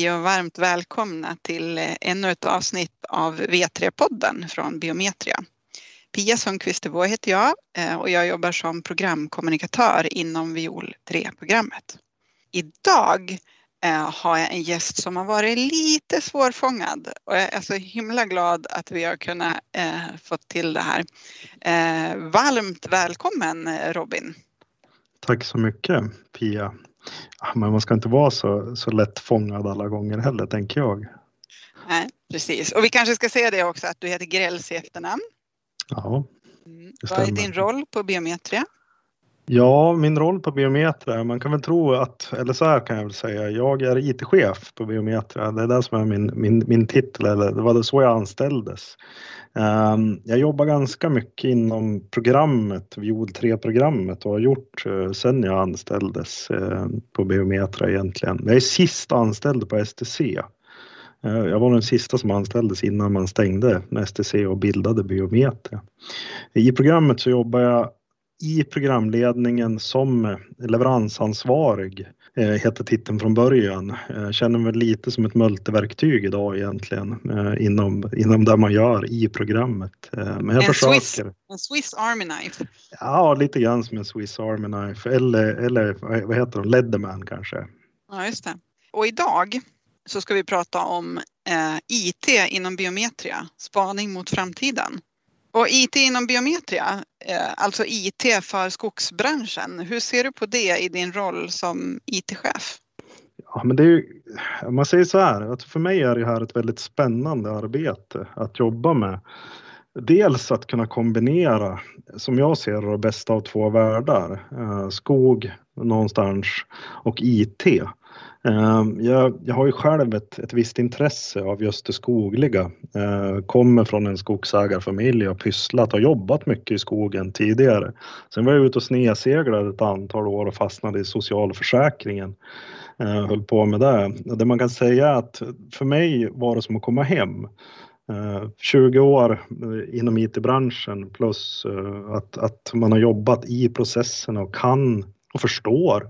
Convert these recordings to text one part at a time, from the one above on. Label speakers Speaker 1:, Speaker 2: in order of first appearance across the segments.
Speaker 1: Hej och varmt välkomna till eh, ännu ett avsnitt av V3-podden från Biometria. Pia Sundqvist heter jag eh, och jag jobbar som programkommunikatör inom Viol 3-programmet. Idag eh, har jag en gäst som har varit lite svårfångad och jag är så himla glad att vi har kunnat eh, få till det här. Varmt välkommen Robin!
Speaker 2: Tack så mycket Pia! Men man ska inte vara så, så lätt fångad alla gånger heller, tänker jag.
Speaker 1: Nej, precis. Och vi kanske ska säga det också att du heter Grells i efternamn.
Speaker 2: Ja,
Speaker 1: mm. det Vad är din roll på Biometria?
Speaker 2: Ja, min roll på Biometria, man kan väl tro att, eller så här kan jag väl säga, jag är IT-chef på Biometria. Det är det som är min, min, min titel, eller det var så jag anställdes. Ehm, jag jobbar ganska mycket inom programmet, Viol 3-programmet och har gjort eh, sen sedan jag anställdes eh, på Biometra egentligen. Jag är sist anställd på STC. Eh, jag var den sista som anställdes innan man stängde STC och bildade Biometra. I programmet så jobbar jag i programledningen som leveransansvarig eh, heter titeln från början. Jag känner mig lite som ett multiverktyg idag egentligen eh, inom, inom det man gör i programmet.
Speaker 1: Eh, men jag en försöker. Swiss, en Swiss Army Knife?
Speaker 2: Ja, lite grann som en Swiss Army Knife eller, eller vad heter de, Leatherman kanske.
Speaker 1: Ja, just det. Och idag så ska vi prata om eh, IT inom biometria, spaning mot framtiden. Och IT inom biometria, eh, alltså IT för skogsbranschen. Hur ser du på det i din roll som IT-chef?
Speaker 2: Ja, men det är ju, man säger så här, att för mig är det här ett väldigt spännande arbete att jobba med. Dels att kunna kombinera, som jag ser det, bästa av två världar. Eh, skog någonstans och IT. Ehm, jag, jag, har ju själv ett, ett visst intresse av just det skogliga. Jag kommer från en skogsägarfamilj och pysslat och jobbat mycket i skogen tidigare. Sen var jag ute och sneseglade ett antal år och fastnade i socialförsäkringen. Jag höll på med det. Det man kan säga är att för mig var det som att komma hem. 20 år eh, inom IT-branschen plus eh, att, att man har jobbat i processerna och kan och förstår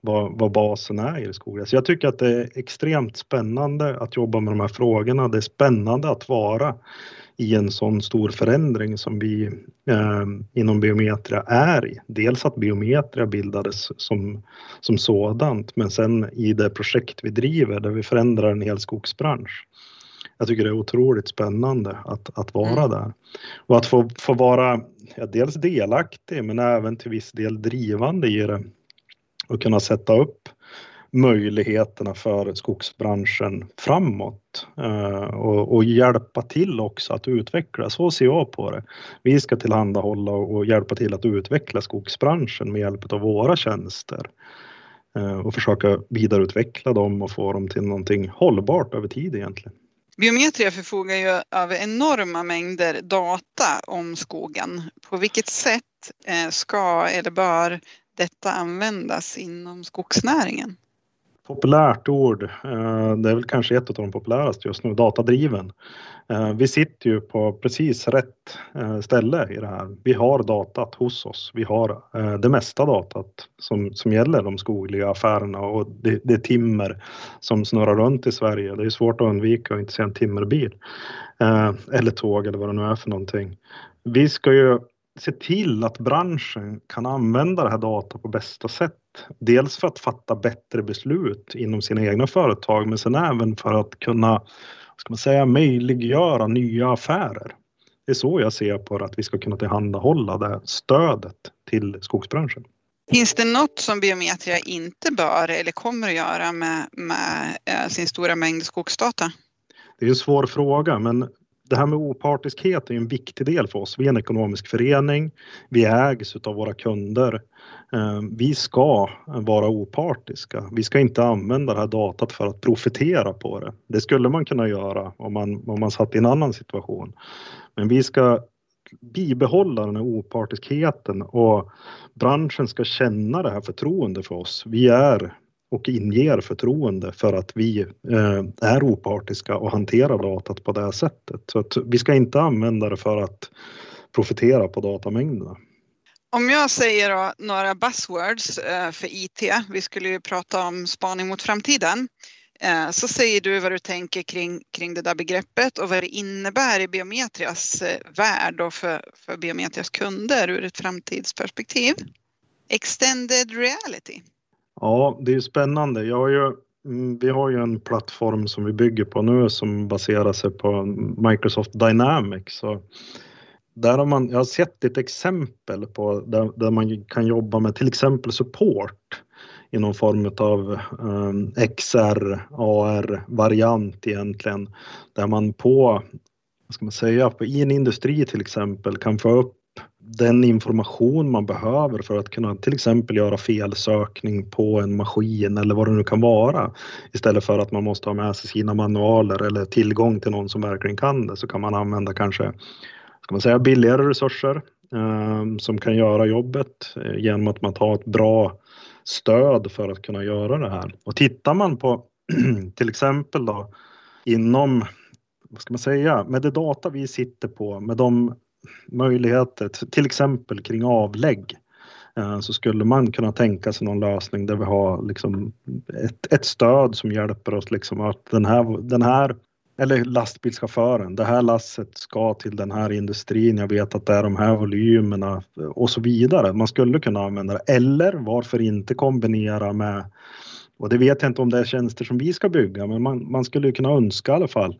Speaker 2: vad, vad basen är i skogen. Så jag tycker att det är extremt spännande att jobba med de här frågorna. Det är spännande att vara i en sån stor förändring som vi eh, inom biometria är i. Dels att biometria bildades som, som sådant, men sen i det projekt vi driver där vi förändrar en hel skogsbransch. Jag tycker det är otroligt spännande att, att vara mm. där och att få, få vara ja, dels delaktig men även till viss del drivande i det och kunna sätta upp möjligheterna för skogsbranschen framåt eh, och, och, hjälpa till också att utveckla. Så ser jag på det. Vi ska tillhandahålla och hjälpa till att utveckla skogsbranschen med hjälp av våra tjänster eh, och försöka vidareutveckla dem och få dem till någonting hållbart över tid egentligen.
Speaker 1: Biometria förfogar ju över enorma mängder data om skogen. På vilket sätt eh, ska eller bör detta användas inom skogsnäringen?
Speaker 2: Populärt ord, eh, det är väl kanske ett av de populäraste just nu, datadriven. Eh, vi sitter ju på precis rätt eh, ställe i det här. Vi har datat hos oss. Vi har det mesta datat som, som gäller de skogliga affärerna och det, det timmer som snurrar runt i Sverige. Det är svårt att undvika att inte se en timmerbil eller tåg eller vad det nu är för någonting. Vi ska ju se till att branschen kan använda det här data på bästa sätt. Dels för att fatta bättre beslut inom sina egna företag, men sen även för att kunna ska man säga, möjliggöra nya affärer. Det är så jag ser på att vi ska kunna tillhandahålla det stödet till skogsbranschen.
Speaker 1: Finns det något som Biometria inte bör eller kommer att göra med, med eh, sin stora mängd skogsdata?
Speaker 2: Det är en svår fråga, men det här med opartiskhet är en viktig del för oss. Vi är en ekonomisk förening. Vi ägs av våra kunder. Ehm, vi ska vara opartiska. Vi ska inte använda det här datat för att profitera på det. Det skulle man kunna göra om man, om man satt i en annan situation. Men vi ska bibehålla den här opartiskheten och branschen ska känna det här förtroende för oss. Vi är och inger förtroende för att vi eh, är opartiska och hanterar datat på det sättet. Så att vi ska inte använda det för att profitera på datamängderna.
Speaker 1: Om jag säger några buzzwords eh, för IT, vi skulle ju prata om spaning mot framtiden. Eh, så säger du vad du tänker kring, kring det där begreppet och vad det innebär i Biometrias värld och för, för Biometrias kunder ur ett framtidsperspektiv. Extended reality.
Speaker 2: Ja, det är spännande. Jag har ju, mm, vi har ju en plattform som vi bygger på nu som baserar sig på Microsoft Dynamics. Så där har man, jag har sett ett exempel på där, där man kan jobba med till exempel support i någon form av um, ehm, XR, AR-variant egentligen. Där man på, vad ska man säga, på, i en industri till exempel kan få upp den information man behöver för att kunna till exempel göra felsökning på en maskin eller vad det nu kan vara. Istället för att man måste ha med sig sina manualer eller tillgång till någon som verkligen kan det så kan man använda kanske ska man säga, billigare resurser eh, som kan göra jobbet eh, genom att man tar ett bra stöd för att kunna göra det här. Och tittar man på till exempel då inom, vad ska man säga, med det data vi sitter på, med de möjligheter, till exempel kring avlägg, eh, så skulle man kunna tänka sig någon lösning där vi har liksom ett, ett stöd som hjälper oss liksom att den här, den här eller lastbilschauffören, det här lasset ska till den här industrin, jag vet att det är de här volymerna och så vidare. Man skulle kunna använda det. Eller varför inte kombinera med, och det vet jag inte om det är tjänster som vi ska bygga, men man, man skulle kunna önska i alla fall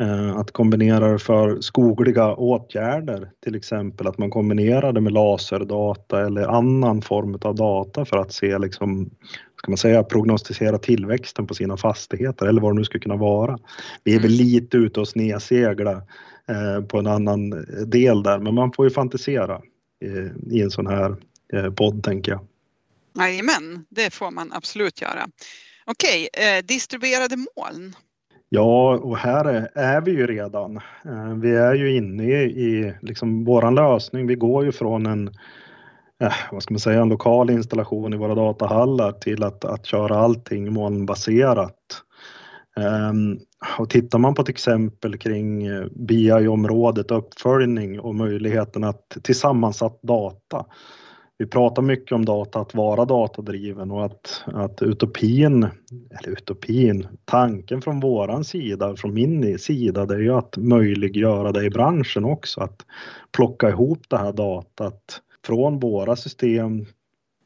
Speaker 2: eh, att kombinera det för skogliga åtgärder, till exempel att man kombinerar det med laserdata eller annan form av data för att se liksom ska man säga, prognostisera tillväxten på sina fastigheter eller vad det nu skulle kunna vara. Vi är väl mm. lite ute och snedsegla eh, på en annan del där, men man får ju fantisera eh, i en sån här eh, podd tänker jag.
Speaker 1: Jajamän, det får man absolut göra. Okej, eh, distribuerade moln.
Speaker 2: Ja, och här är, är, vi ju redan. Eh, vi är ju inne i, i liksom våran lösning. Vi går ju från en eh, vad ska man säga, en lokal installation i våra datahallar till att, att köra allting molnbaserat. Ehm, och tittar man på ett exempel kring eh, BI-området, uppföljning och möjligheten att till sammansatt data. Vi pratar mycket om data, att vara datadriven och att, att utopin, eller utopin, tanken från våran sida, från min sida, det är ju att möjliggöra det i branschen också, att plocka ihop det här datat från våra system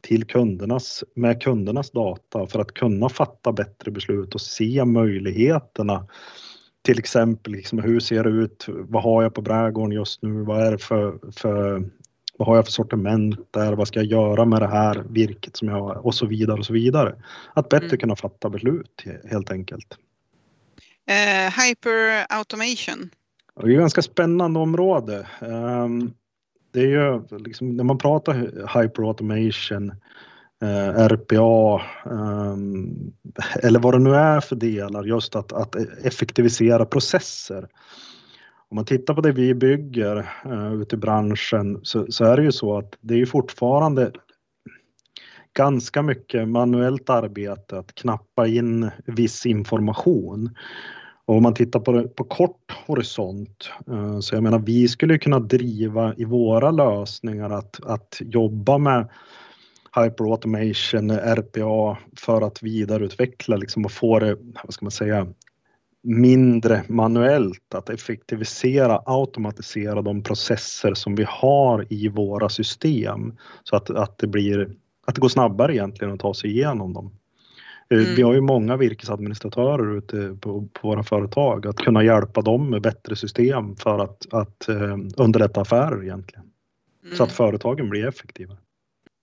Speaker 2: till kundernas, med kundernas data för att kunna fatta bättre beslut och se möjligheterna. Till exempel, liksom, hur ser det ut? Vad har jag på brädgården just nu? Vad är det för, för vad har jag för sortiment där? Vad ska jag göra med det här virket som jag har? Och så vidare och så vidare. Att bättre mm. kunna fatta beslut helt enkelt.
Speaker 1: Uh, hyper automation.
Speaker 2: Det är ett ganska spännande område. Um, det är ju liksom, när man pratar hyper automation, eh, RPA eh, eller vad det nu är för delar, just att, att effektivisera processer. Om man tittar på det vi bygger uh, ute i branschen så, så, är det ju så att det är ju fortfarande ganska mycket manuellt arbete att knappa in viss information. Och om man tittar på, det, på kort horisont, uh, så jag menar vi skulle kunna driva i våra lösningar att, att jobba med hyperautomation, RPA för att vidareutveckla liksom och få det, vad ska man säga, mindre manuellt, att effektivisera, automatisera de processer som vi har i våra system så att, att det blir att det går snabbare egentligen att ta sig igenom dem. Eh, mm. Vi har ju många virkesadministratörer ute på, på, våra företag att kunna hjälpa dem med bättre system för att, att eh, underlätta affärer egentligen. Mm. Så att företagen blir effektiva.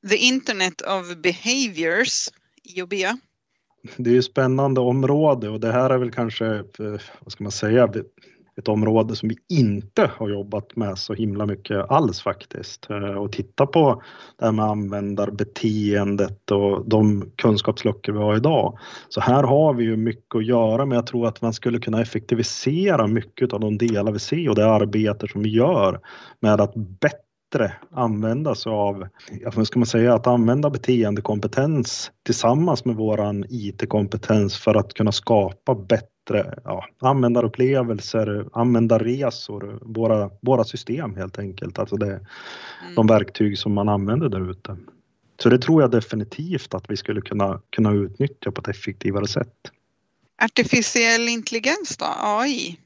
Speaker 1: The Internet of Behaviors, IOB.
Speaker 2: Det är ju spännande område och det här är väl kanske, eh, vad ska man säga, ett område som vi inte har jobbat med så himla mycket alls faktiskt. Eh, och titta på det här med användarbeteendet och de kunskapsluckor vi har idag. Så här har vi ju mycket att göra men jag tror att man skulle kunna effektivisera mycket av de delar vi ser och det arbete som vi gör med att bättre använda sig av, vad ska man säga, att använda beteendekompetens tillsammans med våran IT-kompetens för att kunna skapa bättre bättre ja, användarupplevelser, användarresor, våra, våra system helt enkelt. Alltså det, mm. de verktyg som man använder där ute. Så det tror jag definitivt att vi skulle kunna, kunna utnyttja på ett effektivare sätt.
Speaker 1: Artificiell intelligens då, AI?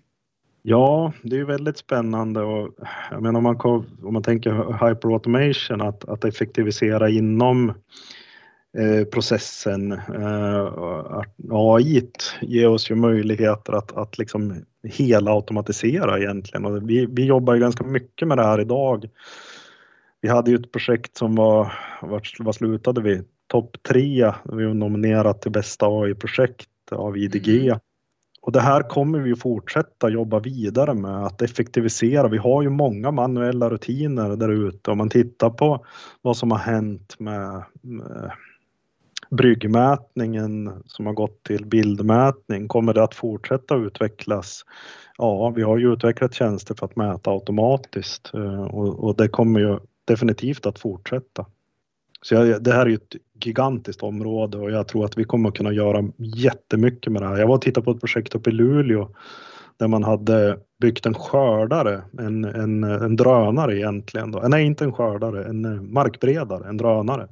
Speaker 2: Ja, det är väldigt spännande och jag menar om man, om man tänker hyperautomation, att, att effektivisera inom eh, processen. Eh, AI ger oss ju möjligheter att, att liksom hela automatisera egentligen och vi, vi jobbar ju ganska mycket med det här idag. Vi hade ju ett projekt som var, vad slutade vi? Topp tre, vi var nominerat till bästa AI-projekt av IDG. Mm. Och det här kommer vi fortsätta jobba vidare med att effektivisera. Vi har ju många manuella rutiner där ute. Om man tittar på vad som har hänt med, med bryggmätningen som har gått till bildmätning, kommer det att fortsätta utvecklas? Ja, vi har ju utvecklat tjänster för att mäta automatiskt eh, och, och det kommer ju definitivt att fortsätta. Så jag, det här är ju ett gigantiskt område och jag tror att vi kommer att kunna göra jättemycket med det här. Jag var och tittade på ett projekt uppe i Luleå där man hade byggt en skördare, en, en, en drönare egentligen. Då. Nej, inte en skördare, en markberedare, en drönare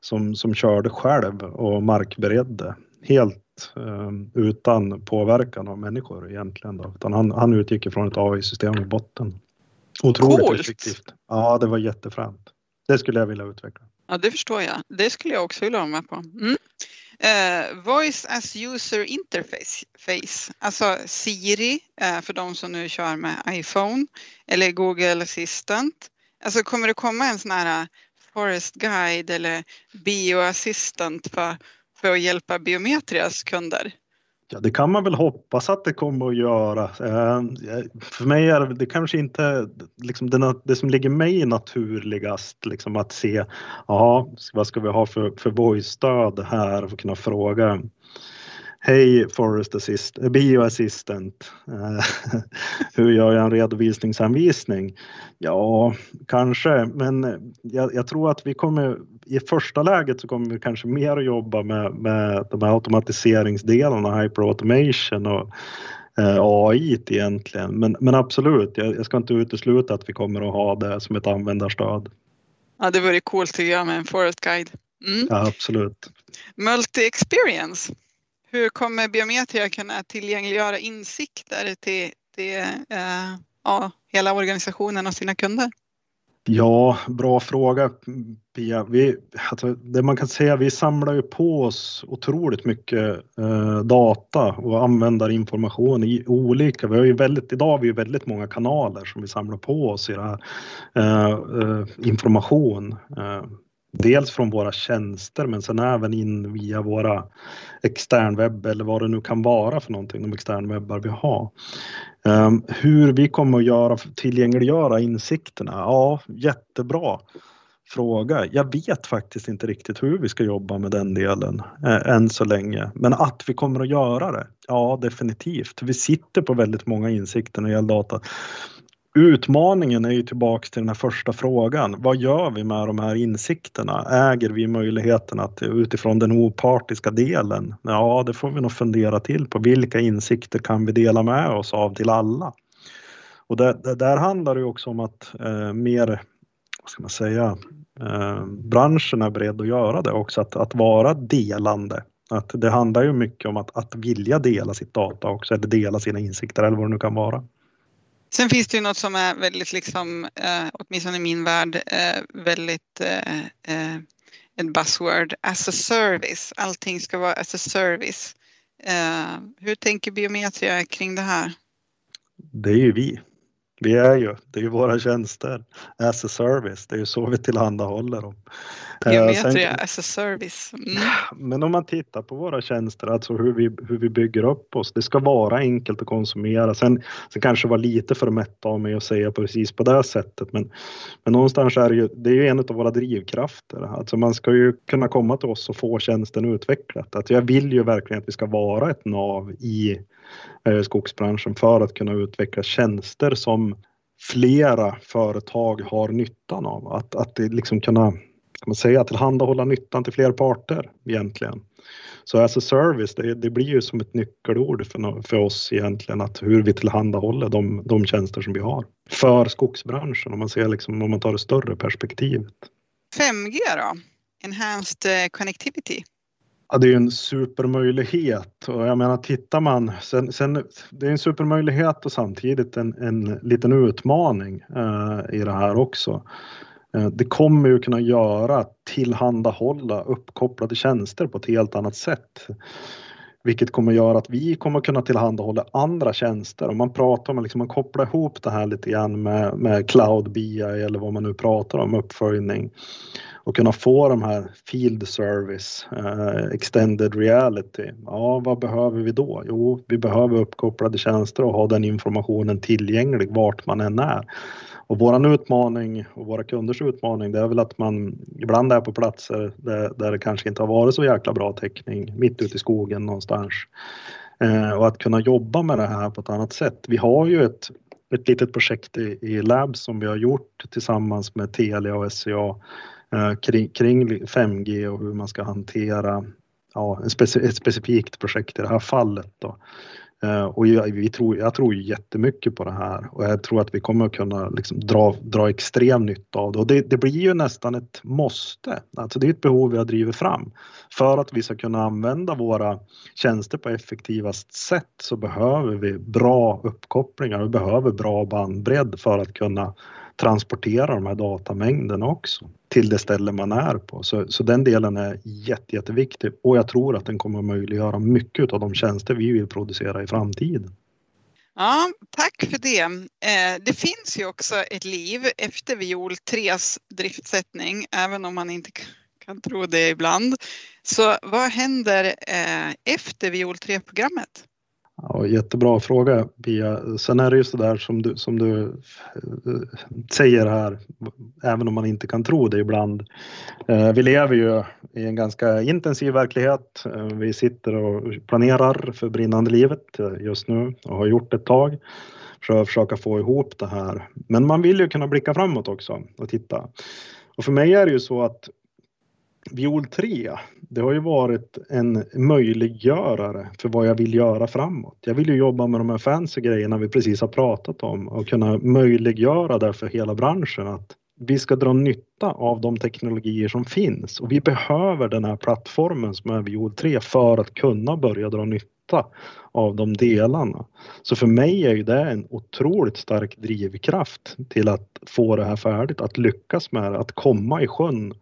Speaker 2: som, som körde själv och markberedde helt eh, utan påverkan av människor egentligen. Då. Utan han, han utgick från ett AI-system i botten. Otroligt Coolt. effektivt. Ja, det var jättefränt. Det skulle jag vilja utveckla.
Speaker 1: Ja, det förstår jag. Det skulle jag också vilja vara med på. Mm. Uh, voice as user interface, alltså Siri uh, för de som nu kör med iPhone eller Google Assistant. Alltså kommer det komma en sån här eh, Forest Guide eller Bioassistant för, för att hjälpa Biometrias kunder?
Speaker 2: Ja, det kan man väl hoppas att det kommer att göra. Eh, för mig är det kanske inte liksom det, det som ligger mig naturligast liksom att se, ja, vad ska vi ha för, för voice-stöd här för att kunna fråga Hej Forest Assist, eh, Bioassistent. Eh, hur gör jag en redovisningsanvisning? Ja, kanske, men jag, jag, tror att vi kommer i första läget så kommer vi kanske mer att jobba med, med de här automatiseringsdelarna, hyperautomation och eh, AI egentligen. Men, men absolut, jag, jag ska inte utesluta att vi kommer att ha det som ett användarstöd.
Speaker 1: Ja, det vore coolt tycker jag med en Forest Guide.
Speaker 2: Mm. Ja, absolut.
Speaker 1: Multi-experience. Hur kommer Biometria kunna tillgängliggöra insikter till, till eh, ja, hela organisationen och sina kunder?
Speaker 2: Ja, bra fråga Pia. Vi, alltså, det man kan säga, vi samlar ju på oss otroligt mycket eh, data och använder information i olika, vi har ju väldigt, idag har vi ju väldigt många kanaler som vi samlar på oss i det här, eh, eh information. Eh, dels från våra tjänster men sen även in via våra externwebb eller vad det nu kan vara för någonting, de externwebbar vi har. Um, hur vi kommer att göra, tillgängliggöra insikterna? Ja, jättebra fråga. Jag vet faktiskt inte riktigt hur vi ska jobba med den delen eh, än så länge. Men att vi kommer att göra det? Ja, definitivt. Vi sitter på väldigt många insikter när det gäller data. Utmaningen är ju tillbaks till den här första frågan. Vad gör vi med de här insikterna? Äger vi möjligheten att utifrån den opartiska delen? Ja, det får vi nog fundera till på. Vilka insikter kan vi dela med oss av till alla? Och där, där handlar det också om att eh, mer, vad ska man säga, eh, branschen är beredd att göra det också, att, att vara delande. Att det handlar ju mycket om att, att vilja dela sitt data också, eller dela sina insikter eller vad det nu kan vara.
Speaker 1: Sen finns det ju något som är väldigt, liksom, eh, åtminstone i min värld, eh, väldigt eh, eh, ett buzzword, as a service. Allting ska vara as a service. Eh, hur tänker Biometria kring det här?
Speaker 2: Det är ju vi. Vi är ju, det är ju våra tjänster as a service, det är ju så vi tillhandahåller dem.
Speaker 1: Biometria eh, as a service. Mm.
Speaker 2: Men om man tittar på våra tjänster, alltså hur vi, hur vi bygger upp oss, det ska vara enkelt att konsumera. Sen, sen kanske var lite för mätt av mig att säga precis på det sättet, men, men någonstans är det ju, det är ju en av våra drivkrafter. Alltså man ska ju kunna komma till oss och få tjänsten utvecklat. Att jag vill ju verkligen att vi ska vara ett nav i eh, skogsbranschen för att kunna utveckla tjänster som flera företag har nyttan av. Att, att det liksom kunna kan man säga, tillhandahålla nyttan till fler parter egentligen. Så as a service, det, det blir ju som ett nyckelord för, för oss egentligen, att hur vi tillhandahåller de, de tjänster som vi har för skogsbranschen om man ser liksom, om man tar det större perspektivet.
Speaker 1: 5G då? Enhanced eh, connectivity?
Speaker 2: Ja, det är ju en supermöjlighet och jag menar tittar man sen, sen det är en supermöjlighet och samtidigt en, en liten utmaning eh, i det här också. Eh, det kommer ju kunna göra tillhandahålla uppkopplade tjänster på ett helt annat sätt. Vilket kommer göra att vi kommer kunna tillhandahålla andra tjänster. Om man pratar om liksom, man kopplar ihop det här lite grann med, med cloud BI eller vad man nu pratar om, uppföljning och kunna få de här field service, eh, extended reality. Ja, vad behöver vi då? Jo, vi behöver uppkopplade tjänster och ha den informationen tillgänglig vart man än är. Och våran utmaning och våra kunders utmaning det är väl att man ibland är på platser där, där det kanske inte har varit så jäkla bra täckning, mitt ute i skogen någonstans. Eh, och att kunna jobba med det här på ett annat sätt. Vi har ju ett, ett litet projekt i, i Lab som vi har gjort tillsammans med Telia och SCA eh, kring, kring 5G och hur man ska hantera ja, ett specifikt projekt i det här fallet. Då. Eh, och jag, vi tror, jag tror jättemycket på det här och jag tror att vi kommer att kunna liksom dra, dra extrem nytta av det. Och det, det blir ju nästan ett måste. Alltså det är ett behov vi har drivit fram. För att vi ska kunna använda våra tjänster på effektivast sätt så behöver vi bra uppkopplingar, vi behöver bra bandbredd för att kunna transportera de här datamängderna också till det ställe man är på. Så, så den delen är jätte, jätteviktig och jag tror att den kommer att möjliggöra mycket av de tjänster vi vill producera i framtiden.
Speaker 1: Ja, tack för det. Eh, det finns ju också ett liv efter Viol 3s driftsättning, även om man inte kan tro det ibland. Så vad händer eh, efter Viol 3-programmet?
Speaker 2: Ja, jättebra fråga Pia. Sen är det ju så där som du, som du eh, säger här, även om man inte kan tro det ibland. Eh, vi lever ju i en ganska intensiv verklighet. Eh, vi sitter och planerar för brinnande livet just nu och har gjort ett tag för att försöka få ihop det här. Men man vill ju kunna blicka framåt också och titta. Och för mig är det ju så att Viol 3, det har ju varit en möjliggörare för vad jag vill göra framåt. Jag vill ju jobba med de här fancy grejerna vi precis har pratat om och kunna möjliggöra det för hela branschen att vi ska dra nytta av de teknologier som finns och vi behöver den här plattformen som är Viol 3 för att kunna börja dra nytta av de delarna. Så för mig är ju det en otroligt stark drivkraft till att få det här färdigt, att lyckas med det, att komma i sjön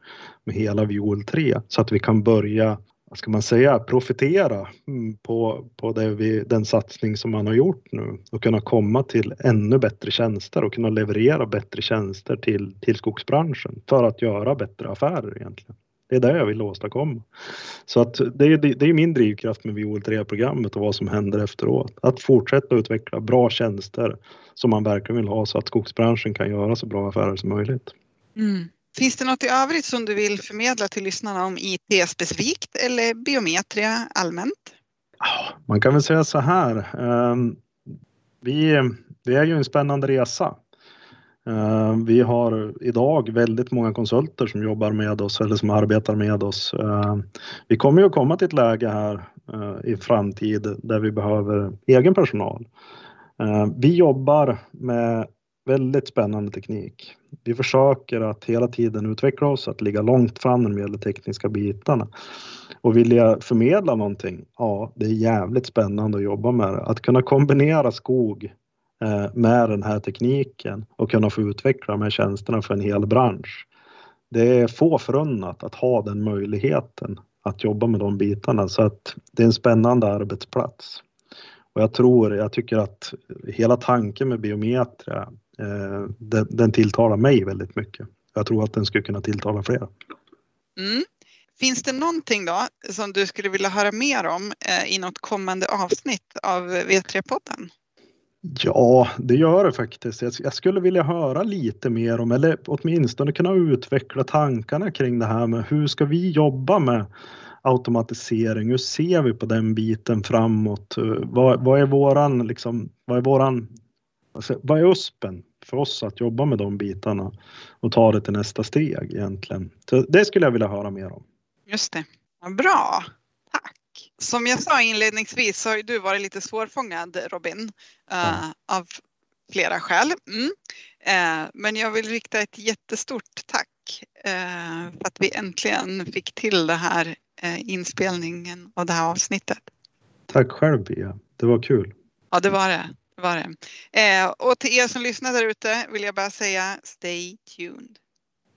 Speaker 2: med hela Viol 3 så att vi kan börja vad ska man säga, profitera mm, på, på det vi, den satsning som man har gjort nu och kunna komma till ännu bättre tjänster och kunna leverera bättre tjänster till, till skogsbranschen för att göra bättre affärer egentligen. Det är det jag vill åstadkomma. Så att det är, det är min drivkraft med Viol 3-programmet och vad som händer efteråt. Att fortsätta utveckla bra tjänster som man verkligen vill ha så att skogsbranschen kan göra så bra affärer som möjligt.
Speaker 1: Mm. Finns det något i övrigt som du vill förmedla till lyssnarna om IT specifikt eller biometria allmänt?
Speaker 2: Man kan väl säga så här. Ehm, vi, vi är ju en spännande resa. Eh, vi har idag väldigt många konsulter som jobbar med oss eller som arbetar med oss. Eh, vi kommer ju att komma till ett läge här eh, i framtid där vi behöver egen personal. Vi jobbar med väldigt spännande teknik. Vi försöker att hela tiden utveckla oss, att ligga långt fram när det gäller tekniska bitarna. Och vill jag förmedla någonting? Ja, det är jävligt spännande att jobba med det. Att kunna kombinera skog Eh, med den här tekniken och kunna få utveckla de här tjänsterna för en hel bransch. Det är få förunnat att ha den möjligheten att jobba med de bitarna så att det är en spännande arbetsplats. Och jag tror, jag tycker att hela tanken med biometria Eh, den, den tilltalar mig väldigt mycket. Jag tror att den skulle kunna tilltala fler.
Speaker 1: Mm. Finns det någonting då som du skulle vilja höra mer om eh, i något kommande avsnitt av V3-podden?
Speaker 2: Ja, det gör det faktiskt. Jag skulle vilja höra lite mer om, eller åtminstone kunna utveckla tankarna kring det här med hur ska vi jobba med automatisering? Hur ser vi på den biten framåt? Eh, vad, vad är våran, liksom, vad är våran, vad är USPen för oss att jobba med de bitarna och ta det till nästa steg egentligen. Så det skulle jag vilja höra mer om.
Speaker 1: Just det. Ja, bra. Som jag sa inledningsvis så har du varit lite svårfångad Robin uh, av flera skäl. Mm. Uh, men jag vill rikta ett jättestort tack uh, för att vi äntligen fick till det här inspelningen av det här avsnittet.
Speaker 2: Tack själv Pia, det var kul.
Speaker 1: Ja, det var det. det, var det. Och till er som lyssnar där ute vill jag bara säga stay tuned.